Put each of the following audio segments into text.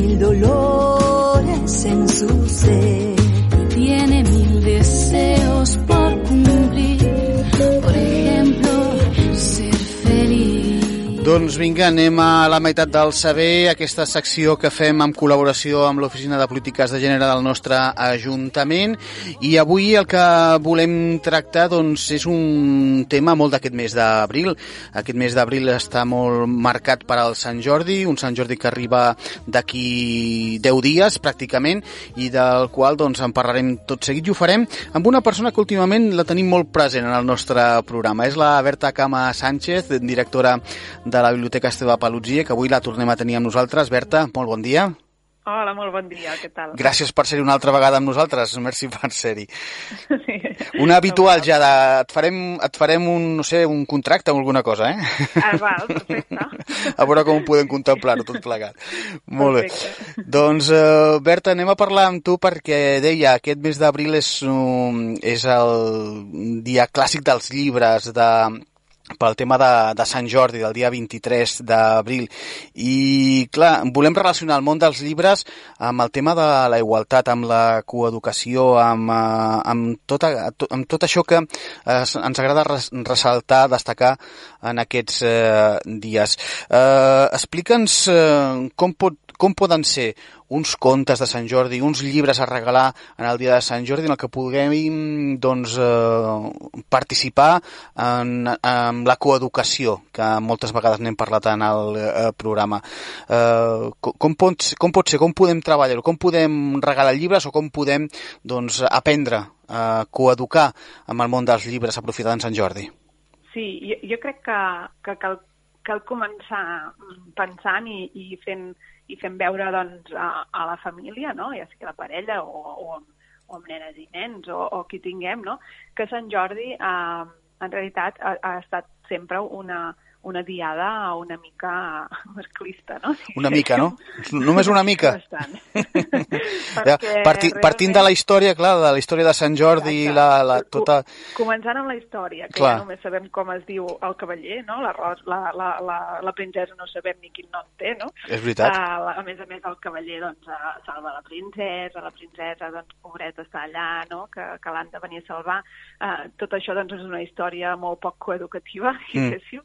mil dolores en su ser. Doncs vinga, anem a la meitat del saber, aquesta secció que fem en col·laboració amb l'Oficina de Polítiques de Gènere del nostre Ajuntament i avui el que volem tractar doncs, és un tema molt d'aquest mes d'abril. Aquest mes d'abril està molt marcat per al Sant Jordi, un Sant Jordi que arriba d'aquí 10 dies pràcticament i del qual doncs, en parlarem tot seguit i ho farem amb una persona que últimament la tenim molt present en el nostre programa. És la Berta Cama Sánchez, directora de la Biblioteca Esteve Palutzie, que avui la tornem a tenir amb nosaltres. Berta, molt bon dia. Hola, molt bon dia, què tal? Gràcies per ser-hi una altra vegada amb nosaltres. Merci per ser-hi. Sí. Una habitual ja de... Et farem, et farem un, no sé, un contracte o alguna cosa, eh? Ah, val, perfecte. A veure com podem contemplar-ho tot plegat. Molt bé. Doncs, uh, Berta, anem a parlar amb tu perquè deia, aquest mes d'abril és, um, és el dia clàssic dels llibres, de, pel tema de, de Sant Jordi, del dia 23 d'abril. I, clar, volem relacionar el món dels llibres amb el tema de la igualtat, amb la coeducació, amb, eh, amb, tota, to- amb tot això que eh, ens agrada res, ressaltar, destacar en aquests eh, dies. Eh, Explica'ns eh, com, pot, com poden ser uns contes de Sant Jordi, uns llibres a regalar en el dia de Sant Jordi en el que puguem doncs, eh, participar en, en la coeducació, que moltes vegades n'hem parlat en el eh, programa. Eh, com, pot, com pot ser, com podem treballar-ho, com podem regalar llibres o com podem doncs, aprendre a coeducar amb el món dels llibres aprofitant Sant Jordi? Sí, jo, jo crec que, que cal, cal començar pensant i, i fent i fent veure doncs, a, a la família, no? ja sigui la parella o, o, amb, o amb nenes i nens o, o qui tinguem, no? que Sant Jordi eh, en realitat ha, ha estat sempre una, una diada una mica masclista, no? Si Una mica, no? Només una mica. Bastant. Ja, Perquè parti, partint de la història, clar, de la història de Sant Jordi i la, la, tota... Començant amb la història, que Clar. ja només sabem com es diu el cavaller, no? La, la, la, la, la princesa no sabem ni quin nom té, no? És veritat. Uh, a més a més, el cavaller doncs, uh, salva la princesa, la princesa, doncs, pobreta, està allà, no? Que, que l'han de venir a salvar. Uh, tot això, doncs, és una història molt poc coeducativa, Mm. diguéssim.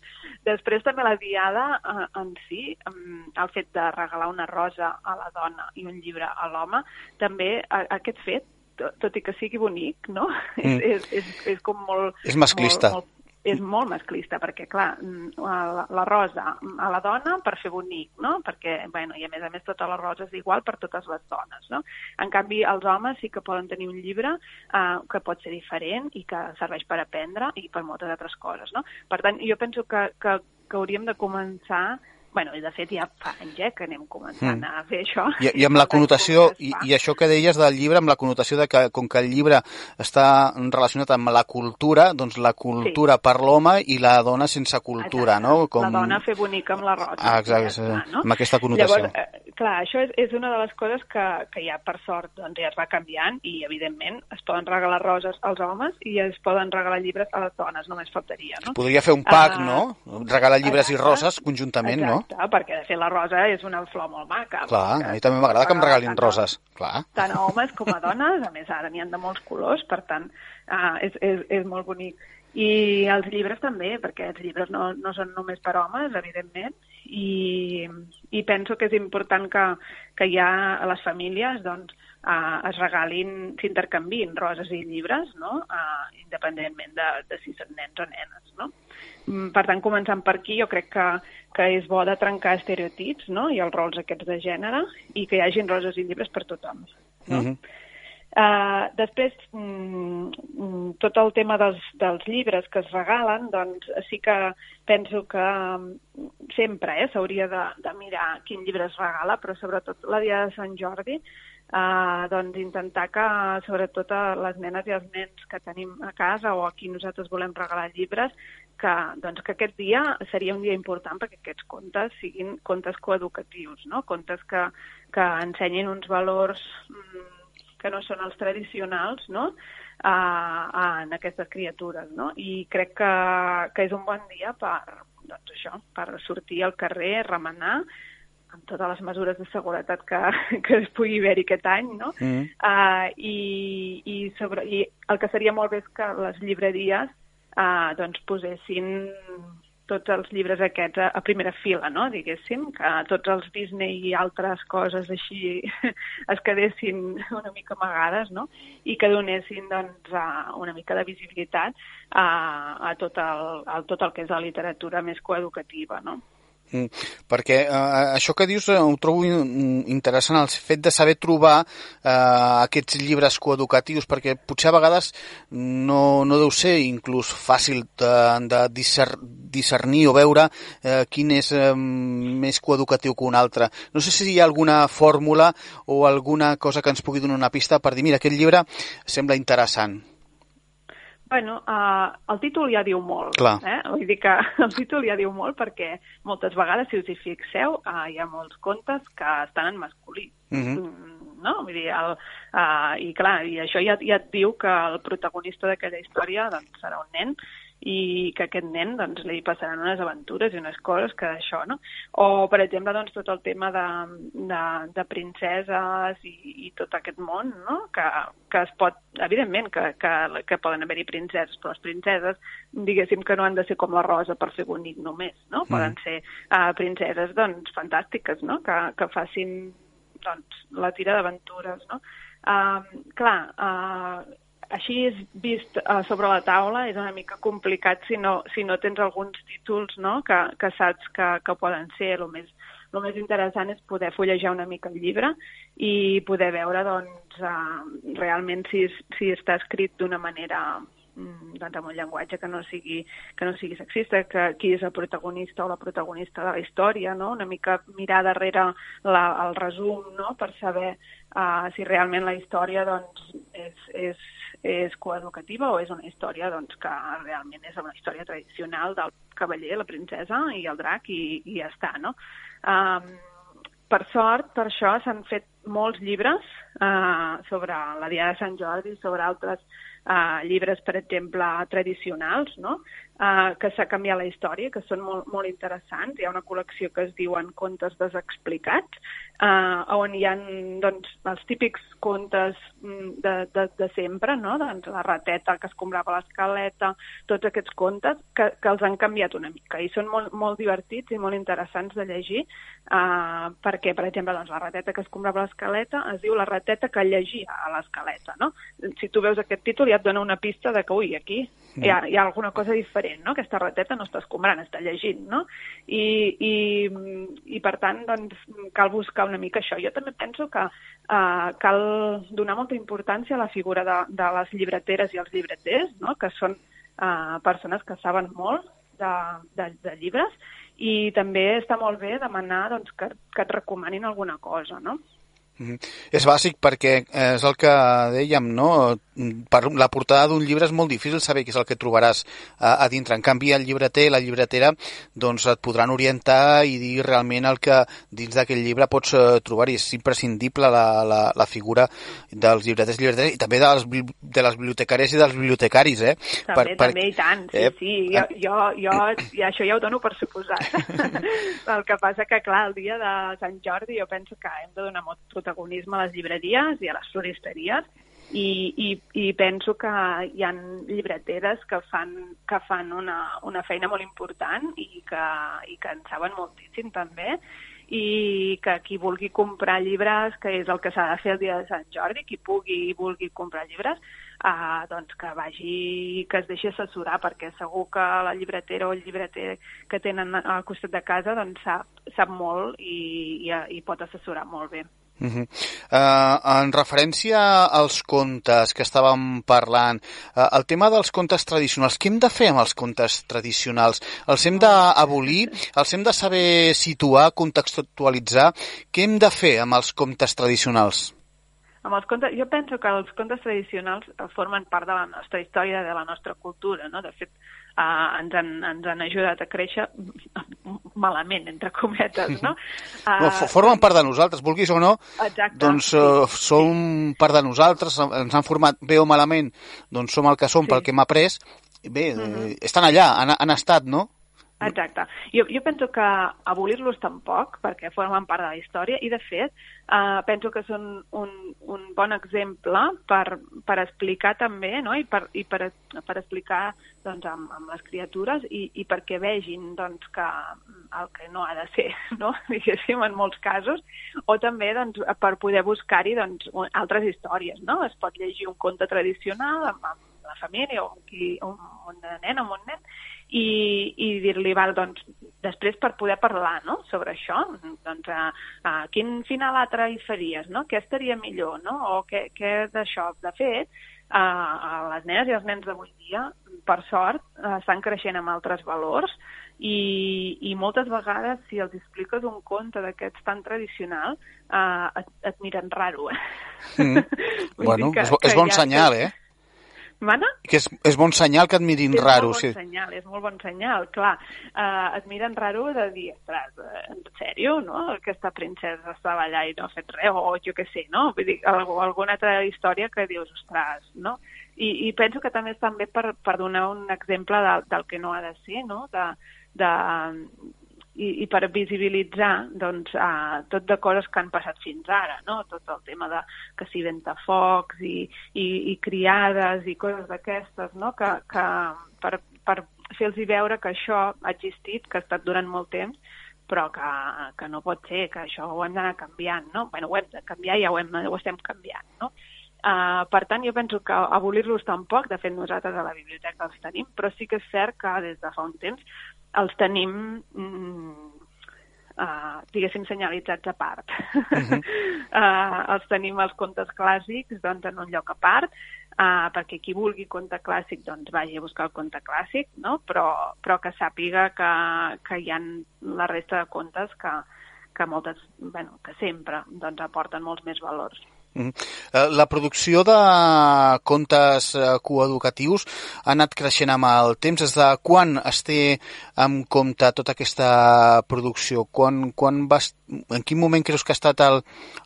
Després també la diada uh, en si, el fet de regalar una rosa a la dona i un llibre a l'home, també uh, aquest fet tot, tot i que sigui bonic, no? Mm. És, és, és, és com molt... És masclista. Molt, molt, és molt masclista, perquè, clar, mm, la, la rosa a la dona per fer bonic, no? Perquè, bueno, i a més a més tota la rosa és igual per totes les dones, no? En canvi, els homes sí que poden tenir un llibre eh, que pot ser diferent i que serveix per aprendre i per moltes altres coses, no? Per tant, jo penso que, que, que hauríem de començar bueno, i de fet ja fa anys eh, que anem començant Mm. a fer això. I, I amb la connotació, i, i això que deies del llibre, amb la connotació de que com que el llibre està relacionat amb la cultura, doncs la cultura per l'home i la dona sense cultura, Exacte. no? Com... La dona fer bonica amb la rosa. Ah, exacte, ja està, no? amb aquesta connotació. Llavors, eh, clar, això és, és una de les coses que, que ja, per sort, doncs, ja es va canviant i, evidentment, es poden regalar roses als homes i es poden regalar llibres a les dones, només faltaria, no? Podria fer un pack, Ah, no? Regalar llibres i exacte. roses conjuntament, no? Exacte, perquè de fet la rosa és una flor molt maca. Clar, a mi també m'agrada que em regalin tant roses. Clar. tant a homes com a dones, a més ara n'hi ha de molts colors, per tant uh, és, és, és molt bonic. I els llibres també, perquè els llibres no, no són només per homes, evidentment, i, i penso que és important que, que ja a les famílies doncs, uh, es regalin, s'intercanvin roses i llibres, no? uh, independentment de, de si són nens o nenes. No? Mm, Per tant, començant per aquí, jo crec que, que és bo de trencar estereotips no? i els rols aquests de gènere i que hi hagin roses i llibres per tothom. No? Mhm. Uh, després, mm, mm, tot el tema dels, dels llibres que es regalen, doncs sí que penso que mm, sempre eh, s'hauria de, de mirar quin llibre es regala, però sobretot la dia de Sant Jordi eh, doncs intentar que, sobretot a les nenes i els nens que tenim a casa o a qui nosaltres volem regalar llibres, que, doncs, que aquest dia seria un dia important perquè aquests contes siguin contes coeducatius, no? contes que, que ensenyin uns valors mm, que no són els tradicionals, no? a, a, en aquestes criatures, no? I crec que, que és un bon dia per, doncs això, per sortir al carrer, remenar, amb totes les mesures de seguretat que, que es pugui haver-hi aquest any, no? Mm. Uh, i, i, sobre, I el que seria molt bé és que les llibreries uh, doncs posessin tots els llibres aquests a, a primera fila, no? diguéssim, que tots els Disney i altres coses així es quedessin una mica amagades no? i que donessin doncs, una mica de visibilitat a, a, tot el, a tot el que és la literatura més coeducativa. No? Mm, perquè eh, això que dius eh, ho trobo interessant, el fet de saber trobar eh, aquests llibres coeducatius, perquè potser a vegades no, no deu ser inclús fàcil de, de discernir o veure eh, quin és eh, més coeducatiu que un altre. No sé si hi ha alguna fórmula o alguna cosa que ens pugui donar una pista per dir, mira, aquest llibre sembla interessant. Bueno, uh, el títol ja diu molt. Clar. Eh? Vull dir que el títol ja diu molt perquè moltes vegades, si us hi fixeu, uh, hi ha molts contes que estan en masculí. Mhm. -huh. no? Vull dir, el, uh, i clar, i això ja, ja et diu que el protagonista d'aquella història doncs, serà un nen i que aquest nen doncs, li passaran unes aventures i unes coses que això, no? O, per exemple, doncs, tot el tema de, de, de princeses i, i tot aquest món, no? Que, que es pot, evidentment, que, que, que poden haver-hi princeses, però les princeses, diguéssim que no han de ser com la rosa per fer bonic només, no? Mm. Poden ser uh, princeses, doncs, fantàstiques, no? Que, que facin, doncs, la tira d'aventures, no? Uh, clar, uh, així és vist uh, sobre la taula és una mica complicat si no, si no tens alguns títols no? que, que saps que, que poden ser. El més, el més interessant és poder fullejar una mica el llibre i poder veure doncs, uh, realment si, si està escrit d'una manera doncs amb un llenguatge que no sigui, que no sigui sexista, que qui és el protagonista o la protagonista de la història, no? una mica mirar darrere la, el resum no? per saber uh, si realment la història doncs, és, és és coeducativa o és una història doncs, que realment és una història tradicional del cavaller, la princesa i el drac i, i ja està, no? Um, per sort, per això s'han fet molts llibres uh, sobre la Diada de Sant Jordi, sobre altres uh, llibres, per exemple, tradicionals, no? uh, que s'ha canviat la història, que són molt, molt interessants. Hi ha una col·lecció que es diuen Contes desexplicats, uh, on hi ha doncs, els típics contes mm, de, de, de sempre, no? doncs, la rateta que escombrava l'escaleta, tots aquests contes que, que els han canviat una mica i són molt, molt divertits i molt interessants de llegir uh, perquè, per exemple, doncs, la rateta que escombrava l'escaleta es diu la rateta que llegia a l'escaleta. No? Si tu veus aquest títol ja et dona una pista de que, ui, aquí hi ha, hi ha alguna cosa diferent, no? Aquesta rateta no està escombrant, està llegint, no? I, i, i per tant, doncs, cal buscar una mica això. Jo també penso que uh, cal donar molta importància a la figura de, de les llibreteres i els llibreters, no? que són uh, persones que saben molt de, de, de llibres i també està molt bé demanar doncs, que, que et recomanin alguna cosa, no? Mm -hmm. És bàsic perquè és el que dèiem, no? Per la portada d'un llibre és molt difícil saber què és el que trobaràs a, a dintre. En canvi, el llibreter, la llibretera, doncs et podran orientar i dir realment el que dins d'aquell llibre pots uh, trobar i és imprescindible la, la, la figura dels llibreters i llibreteres i també de les, de les bibliotecàries i dels bibliotecaris, eh? També, per, també, per... i tant, sí, eh? sí. Jo, jo, jo, i això ja ho dono per suposat. el que passa que, clar, el dia de Sant Jordi jo penso que hem de donar molt protagonisme a les llibreries i a les floristeries i, i, i penso que hi han llibreteres que fan, que fan una, una feina molt important i que, i que en saben moltíssim també i que qui vulgui comprar llibres, que és el que s'ha de fer el dia de Sant Jordi, qui pugui i vulgui comprar llibres, eh, doncs que vagi, que es deixi assessorar, perquè segur que la llibretera o el llibreter que tenen al costat de casa doncs sap, sap molt i, i, i pot assessorar molt bé. Uh -huh. uh, en referència als contes que estàvem parlant, uh, el tema dels contes tradicionals, què hem de fer amb els contes tradicionals? Els hem d'abolir? Els hem de saber situar, contextualitzar? Què hem de fer amb els contes tradicionals? amb els contes, jo penso que els contes tradicionals formen part de la nostra història, de la nostra cultura, no? De fet, uh, ens, han, ens han ajudat a créixer malament, entre cometes, no? Uh, no formen part de nosaltres, vulguis o no, exacte, doncs uh, sí. som part de nosaltres, ens han format bé o malament, doncs som el que som sí. pel que hem après, bé, uh -huh. eh, estan allà, han, han estat, no? Exacte. Jo, jo penso que abolir-los tampoc, perquè formen part de la història, i de fet, eh, penso que són un, un bon exemple per, per explicar també, no? i, per, i per, per explicar doncs, amb, amb les criatures i, i perquè vegin doncs, que el que no ha de ser, no? diguéssim, en molts casos, o també doncs, per poder buscar-hi doncs, altres històries. No? Es pot llegir un conte tradicional amb, amb la família o amb qui, un, un nen amb un nen i, i dir-li, val, doncs, després per poder parlar no? sobre això, doncs, a, a quin final altre hi faries, no? què estaria millor, no? o què, què d'això. De fet, a, a les nenes i els nens d'avui dia, per sort, estan creixent amb altres valors i, i moltes vegades, si els expliques un conte d'aquests tan tradicional, eh, et, et miren raro. Eh? Mm. bueno, que, és, és bon ja senyal, eh? Mana? Que és, és bon senyal que et mirin és raro. És molt bon sí. senyal, és molt bon senyal, clar. Uh, et miren raro de dir, ostres, eh, en sèrio, no? Aquesta princesa estava allà i no ha fet res, o jo què sé, no? Vull dir, alguna altra història que dius, ostres, no? I, i penso que també és també per, per donar un exemple del, del que no ha de ser, no? De, de, i, i per visibilitzar doncs, uh, tot de coses que han passat fins ara, no? tot el tema de que s'hi ventafocs i, i, i criades i coses d'aquestes, no? que, que per, per fer-los veure que això ha existit, que ha estat durant molt temps, però que, que no pot ser, que això ho hem d'anar canviant, no? bueno, ho hem de canviar i ja ho, hem, ho estem canviant, no? Uh, per tant, jo penso que abolir-los tampoc, de fet nosaltres a la biblioteca els tenim, però sí que és cert que des de fa un temps els tenim, mm, uh, diguéssim, senyalitzats a part. Uh -huh. uh, els tenim els contes clàssics doncs, en un lloc a part, uh, perquè qui vulgui conte clàssic doncs vagi a buscar el conte clàssic, no? però, però que sàpiga que, que hi ha la resta de contes que, que moltes, bueno, que sempre doncs, aporten molts més valors. Mm. La producció de contes eh, coeducatius ha anat creixent amb el temps. Des de quan es té en compte tota aquesta producció? Quan, quan vas, en quin moment creus que ha estat el,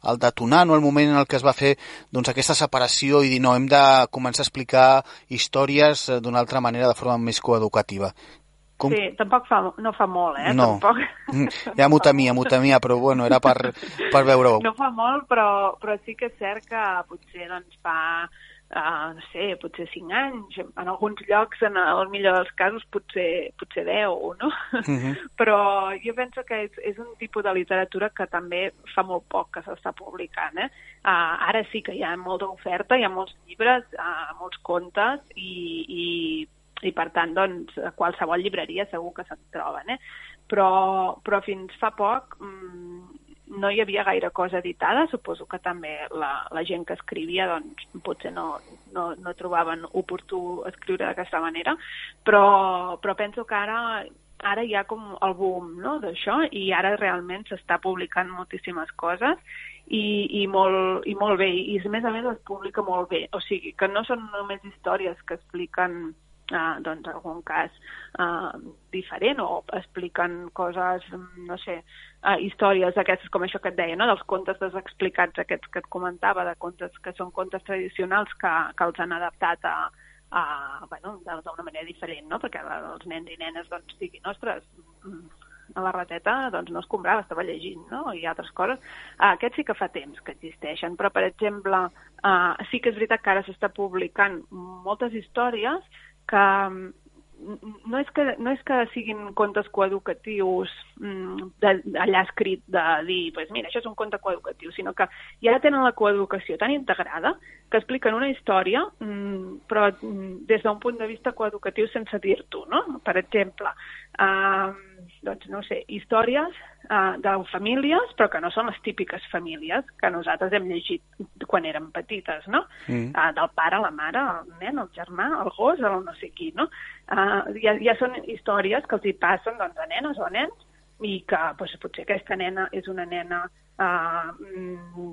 el detonant o el moment en el que es va fer doncs, aquesta separació i dir no, hem de començar a explicar històries eh, d'una altra manera, de forma més coeducativa? Com... Sí, tampoc fa, no fa molt, eh? No, tampoc. Mm, ja m'ho temia, m'ho temia, però bueno, era per, per veure-ho. No fa molt, però, però sí que és cert que potser doncs, fa, uh, no sé, potser 5 anys, en alguns llocs, en el millor dels casos, potser, potser 10, no? Uh mhm. -huh. Però jo penso que és, és un tipus de literatura que també fa molt poc que s'està publicant, eh? Uh, ara sí que hi ha molta oferta, hi ha molts llibres, uh, molts contes, i, i i per tant, doncs, a qualsevol llibreria segur que se'n troben, eh? Però, però fins fa poc mmm, no hi havia gaire cosa editada, suposo que també la, la gent que escrivia doncs, potser no, no, no trobaven oportú escriure d'aquesta manera, però, però penso que ara ara hi ha com el boom no, d'això i ara realment s'està publicant moltíssimes coses i, i, molt, i molt bé, i a més a més es publica molt bé, o sigui que no són només històries que expliquen eh, doncs, algun cas eh, diferent o expliquen coses, no sé, eh, històries d'aquestes com això que et deia, no? dels contes desexplicats aquests que et comentava, de contes que són contes tradicionals que, que els han adaptat a, a bueno, d'una manera diferent, no? perquè els nens i nenes doncs, diguin, ostres, a la rateta doncs, no es comprava, estava llegint, no? i altres coses. Uh, aquests sí que fa temps que existeixen, però, per exemple, uh, sí que és veritat que ara s'està publicant moltes històries que mm, no és que, no és que siguin contes coeducatius mm, de, allà escrit de dir, pues mira, això és un conte coeducatiu, sinó que ja tenen la coeducació tan integrada que expliquen una història, mm, però des d'un punt de vista coeducatiu sense dir-t'ho, no? Per exemple, eh, doncs no sé, històries uh, de famílies, però que no són les típiques famílies que nosaltres hem llegit quan érem petites, no? Mm. Uh, del pare, la mare, el nen, el germà, el gos, el no sé qui, no? Uh, ja, ja són històries que els hi passen doncs, a nenes o a nens i que doncs, potser aquesta nena és una nena uh,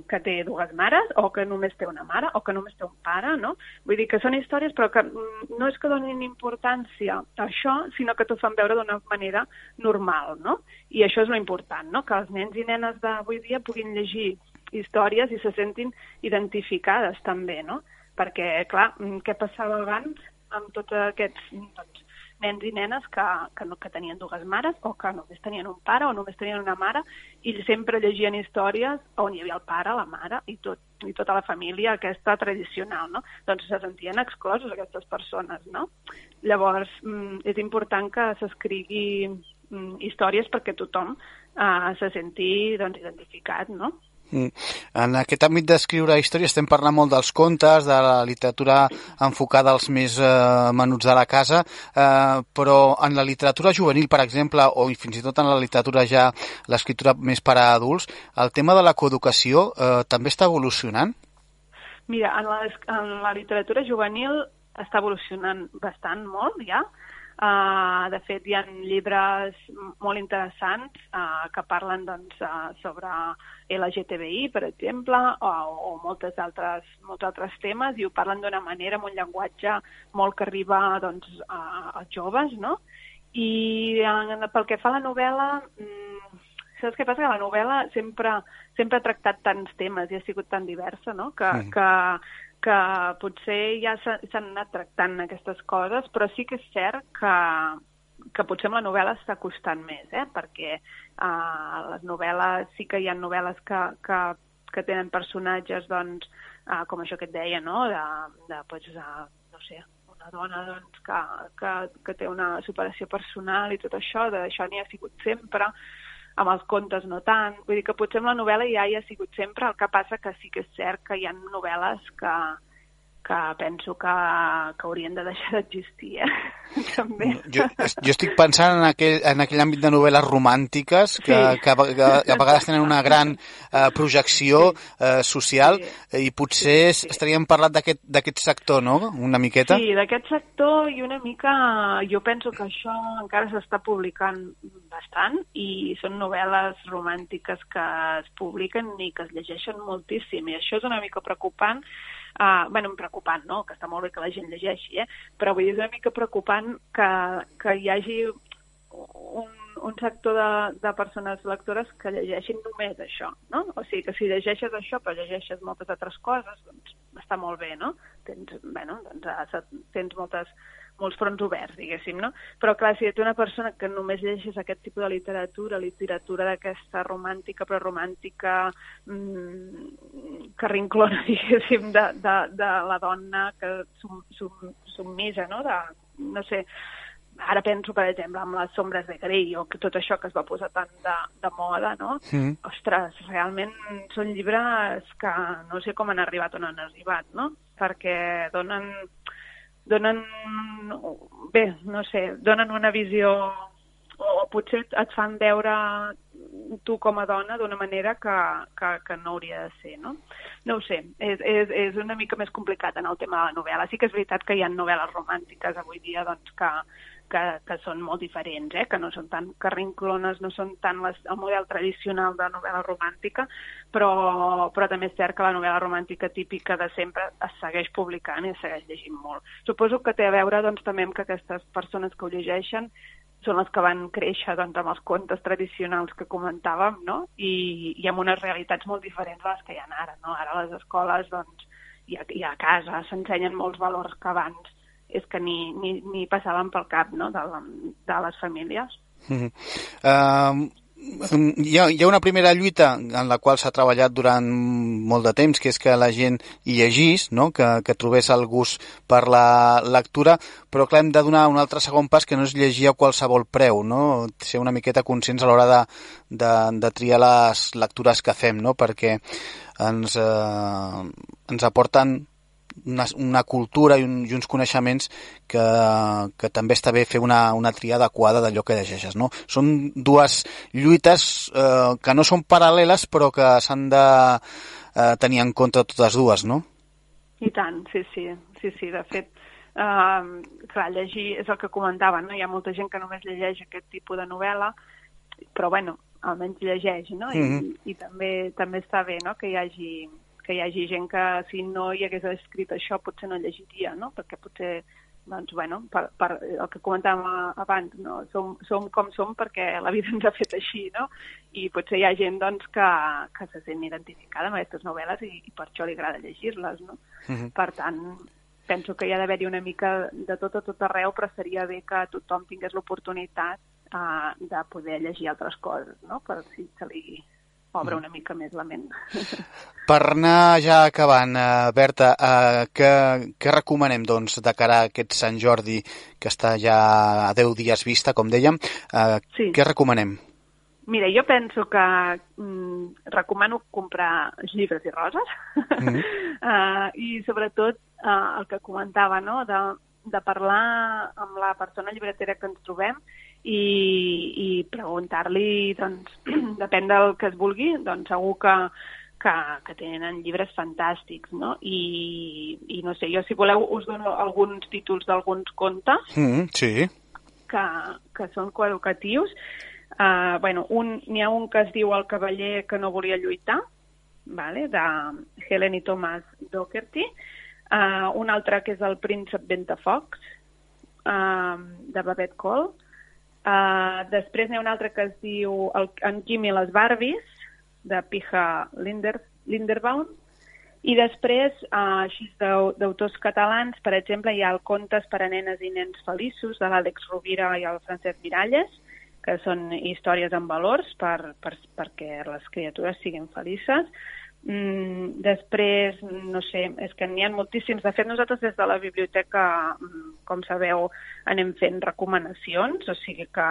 que té dues mares o que només té una mare o que només té un pare, no? Vull dir que són històries però que mm, no és que donin importància a això, sinó que t'ho fan veure d'una manera normal, no? I això és important, no? Que els nens i nenes d'avui dia puguin llegir històries i se sentin identificades també, no? Perquè, clar, mm, què passava abans amb tots aquests doncs, nens i nenes que, que, no, que tenien dues mares o que només tenien un pare o només tenien una mare i sempre llegien històries on hi havia el pare, la mare i, tot, i tota la família aquesta tradicional, no? Doncs se sentien exclosos aquestes persones, no? Llavors, mm, és important que s'escrigui mm, històries perquè tothom eh, se senti doncs, identificat, no? Mm. En aquest àmbit d'escriure història estem parlant molt dels contes, de la literatura enfocada als més eh, menuts de la casa, eh, però en la literatura juvenil, per exemple, o fins i tot en la literatura ja, l'escriptura més per a adults, el tema de la coeducació eh, també està evolucionant? Mira, en la, en la literatura juvenil està evolucionant bastant, molt, ja. Uh, de fet, hi ha llibres molt interessants uh, que parlen doncs, uh, sobre LGTBI, per exemple, o, o moltes altres, molts altres temes, i ho parlen d'una manera, amb un llenguatge molt que arriba doncs, a, als joves, no? I en, pel que fa a la novel·la, mmm, saps què passa? Que la novel·la sempre, sempre ha tractat tants temes i ha sigut tan diversa, no? Que, mm. que que potser ja s'han anat tractant aquestes coses, però sí que és cert que, que potser amb la novel·la està costant més, eh? perquè uh, les novel·les, sí que hi ha novel·les que, que, que tenen personatges, doncs, uh, com això que et deia, no? de, de, doncs, de, no sé, una dona doncs, que, que, que té una superació personal i tot això, d'això n'hi ha sigut sempre, amb els contes no tant. Vull dir que potser amb la novel·la ja hi ha sigut sempre, el que passa que sí que és cert que hi ha novel·les que, que penso que, que haurien de deixar d'existir, eh? també. Jo, jo estic pensant en aquell, en aquell àmbit de novel·les romàntiques que, sí. que, que, que a vegades tenen una gran eh, projecció sí. eh, social sí. i potser sí. estaríem parlant d'aquest sector, no?, una miqueta. Sí, d'aquest sector i una mica jo penso que això encara s'està publicant bastant i són novel·les romàntiques que es publiquen i que es llegeixen moltíssim i això és una mica preocupant Uh, bueno, preocupant, no?, que està molt bé que la gent llegeixi, eh? però vull dir, és una mica preocupant que, que hi hagi un, un sector de, de persones lectores que llegeixin només això, no? O sigui, que si llegeixes això però llegeixes moltes altres coses, doncs està molt bé, no? Tens, bueno, doncs, tens moltes molts fronts oberts, diguéssim, no? Però clar, si ets una persona que només llegeixes aquest tipus de literatura, literatura d'aquesta romàntica, però romàntica mmm, que rinclona, diguéssim, de, de, de la dona que sum, sum, submisa, no? De, no sé, ara penso, per exemple, amb les sombres de Grey o que tot això que es va posar tant de, de moda, no? Mm. Ostres, realment són llibres que no sé com han arribat o no han arribat, no? Perquè donen donen, bé, no sé, donen una visió o potser et fan veure tu com a dona d'una manera que, que, que no hauria de ser, no? No ho sé, és, és, és una mica més complicat en el tema de la novel·la. Sí que és veritat que hi ha novel·les romàntiques avui dia doncs, que, que, que són molt diferents, eh? que no són tan carrinclones, no són tant les, el model tradicional de novel·la romàntica, però, però també és cert que la novel·la romàntica típica de sempre es segueix publicant i es segueix llegint molt. Suposo que té a veure doncs, també amb que aquestes persones que ho llegeixen són les que van créixer doncs, amb els contes tradicionals que comentàvem, no? I, i amb unes realitats molt diferents a les que hi ha ara. No? Ara a les escoles doncs, i, a, i a casa s'ensenyen molts valors que abans és que ni, ni, ni passaven pel cap no? de, de les famílies. Mm -hmm. uh, hi, ha, hi ha una primera lluita en la qual s'ha treballat durant molt de temps, que és que la gent hi llegís, no? que, que trobés el gust per la lectura, però clar, hem de donar un altre segon pas que no és llegir a qualsevol preu, no? ser una miqueta conscients a l'hora de, de, de triar les lectures que fem, no? perquè ens, eh, ens aporten una, una cultura i, un, i uns coneixements que, que també està bé fer una, una tria adequada d'allò que llegeixes. No? Són dues lluites eh, que no són paral·leles però que s'han de eh, tenir en compte totes dues, no? I tant, sí, sí, sí, sí. De fet, eh, clar, llegir és el que comentava, no? Hi ha molta gent que només llegeix aquest tipus de novel·la però bueno, almenys llegeix, no? I, Mhm. i, i també, també està bé, no?, que hi hagi que hi hagi gent que si no hi hagués escrit això potser no llegiria, no? Perquè potser doncs, bueno, per, per el que comentàvem abans, no? som, som com som perquè la vida ens ha fet així, no? I potser hi ha gent doncs, que, que se sent identificada amb aquestes novel·les i, i per això li agrada llegir-les, no? Mhm. Per tant, penso que hi ha d'haver-hi una mica de tot a tot arreu, però seria bé que tothom tingués l'oportunitat uh, de poder llegir altres coses, no? Per si se li obre una mica més la ment. Per anar ja acabant, eh, Berta, eh, què, què recomanem doncs, de cara a aquest Sant Jordi que està ja a 10 dies vista, com dèiem? Eh, Sí. Què recomanem? Mira, jo penso que mm, recomano comprar llibres i roses Mhm. uh, i sobretot uh, el que comentava, no?, de, de parlar amb la persona llibretera que ens trobem i, i preguntar-li, doncs, depèn del que es vulgui, doncs segur que, que, que tenen llibres fantàstics, no? I, I no sé, jo si voleu us dono alguns títols d'alguns contes Mm, sí. que, que són coeducatius. Uh, bueno, un, n'hi ha un que es diu El cavaller que no volia lluitar, vale? de Helen i Thomas Doherty. Uh, un altre que és El príncep Ventafocs, uh, de Babette Cole. Uh, després n'hi ha un altre que es diu el, En Kim i les Barbies, de Pija Linder, Linderbaum. I després, uh, així d'au- d'autors catalans, per exemple, hi ha el Contes per a nenes i nens feliços, de l'Àlex Rovira i el Francesc Miralles, que són històries amb valors per, per, perquè les criatures siguin felices. Mm, després, no sé, és que n'hi ha moltíssims. De fet, nosaltres des de la biblioteca, mm, com sabeu, anem fent recomanacions, o sigui que,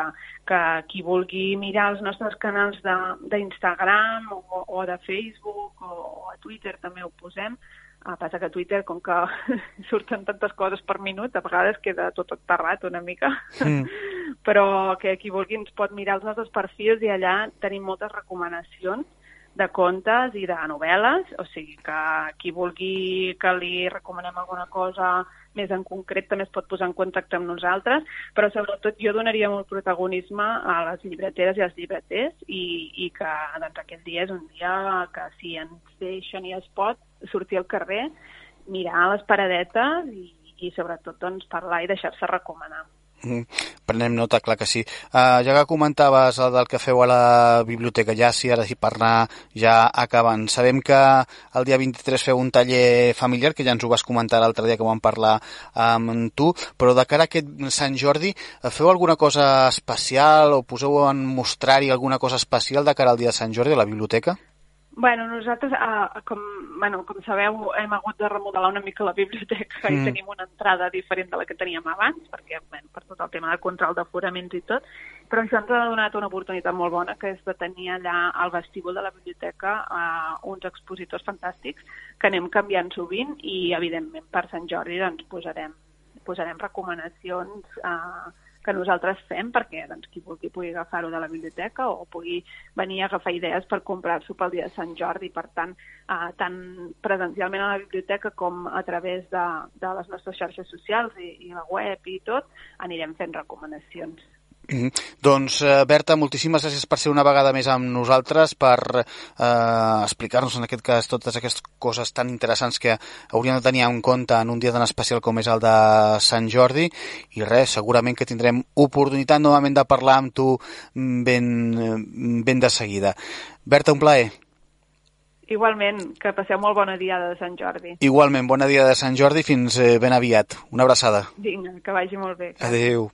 que qui vulgui mirar els nostres canals de- d'Instagram o, o de Facebook o, o a Twitter també ho posem, Ah, passa que a Twitter, com que surten tantes coses per minut, a vegades queda tot aterrat una mica. Mm. Però que qui vulgui ens pot mirar els nostres perfils i allà tenim moltes recomanacions de contes i de novel·les, o sigui que qui vulgui que li recomanem alguna cosa més en concret també es pot posar en contacte amb nosaltres, però sobretot jo donaria molt protagonisme a les llibreteres i als llibreters i, i que doncs, aquest dia és un dia que si ens deixen i es pot sortir al carrer, mirar les paradetes i, i sobretot doncs, parlar i deixar-se recomanar. Mm, Prenem nota, clar que sí. Uh, ja que comentaves el del que feu a la biblioteca, ja sí, ara sí, per anar ja acabant. Sabem que el dia 23 feu un taller familiar, que ja ens ho vas comentar l'altre dia que vam parlar amb tu, però de cara a aquest Sant Jordi, eh, feu alguna cosa especial o poseu en mostrar-hi alguna cosa especial de cara al dia de Sant Jordi a la biblioteca? Bueno, nosaltres, eh, com, bueno, com sabeu, hem hagut de remodelar una mica la biblioteca Mm. i tenim una entrada diferent de la que teníem abans, perquè, bueno, per tot el tema de control d'aforaments i tot, però això ens ha donat una oportunitat molt bona, que és de tenir allà al vestíbul de la biblioteca eh, uns expositors fantàstics que anem canviant sovint i, evidentment, per Sant Jordi doncs, posarem, posarem recomanacions eh, que nosaltres fem perquè doncs, qui vulgui pugui agafar-ho de la biblioteca o pugui venir a agafar idees per comprar-s'ho pel dia de Sant Jordi. Per tant, eh, tant presencialment a la biblioteca com a través de, de les nostres xarxes socials i, i la web i tot, anirem fent recomanacions. Mm. Doncs, eh, Berta, moltíssimes gràcies per ser una vegada més amb nosaltres, per eh, explicar-nos en aquest cas totes aquestes coses tan interessants que hauríem de tenir en compte en un dia tan especial com és el de Sant Jordi i res, segurament que tindrem oportunitat novament de parlar amb tu ben, ben de seguida. Berta, un plaer. Igualment, que passeu molt bona diada de Sant Jordi. Igualment, bona dia de Sant Jordi, fins eh, ben aviat. Una abraçada. Vinga, que vagi molt bé. Adeu.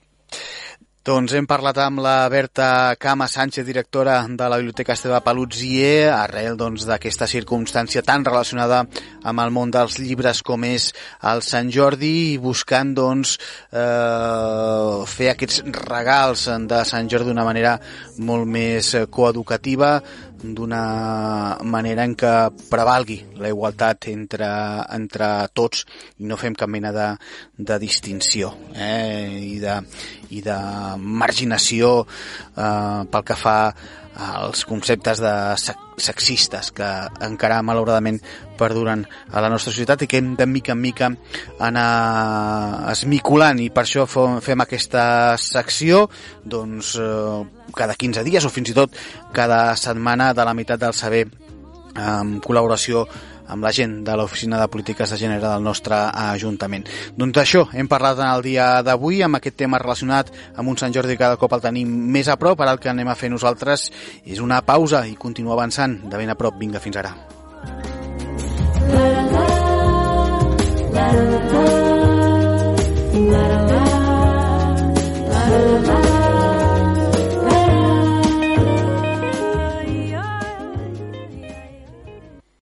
Doncs hem parlat amb la Berta Cama Sánchez, directora de la Biblioteca Esteve Palutzier, arrel doncs, d'aquesta doncs, circumstància tan relacionada amb el món dels llibres com és el Sant Jordi i buscant doncs, eh, fer aquests regals de Sant Jordi d'una manera molt més coeducativa, d'una manera en què prevalgui la igualtat entre, entre tots i no fem cap mena de, de distinció eh? I, de, i de marginació eh, pel que fa els conceptes de sexistes que encara malauradament perduren a la nostra societat i que hem de mica en mica anar esmiculant i per això fem aquesta secció doncs eh, cada 15 dies o fins i tot cada setmana de la meitat del saber en col·laboració amb la gent de l'Oficina de Polítiques de Gènere del nostre Ajuntament. Doncs això, hem parlat en el dia d'avui amb aquest tema relacionat amb un Sant Jordi que cada cop el tenim més a prop, ara el que anem a fer nosaltres és una pausa i continuar avançant de ben a prop. Vinga, fins ara. La, la, la, la, la.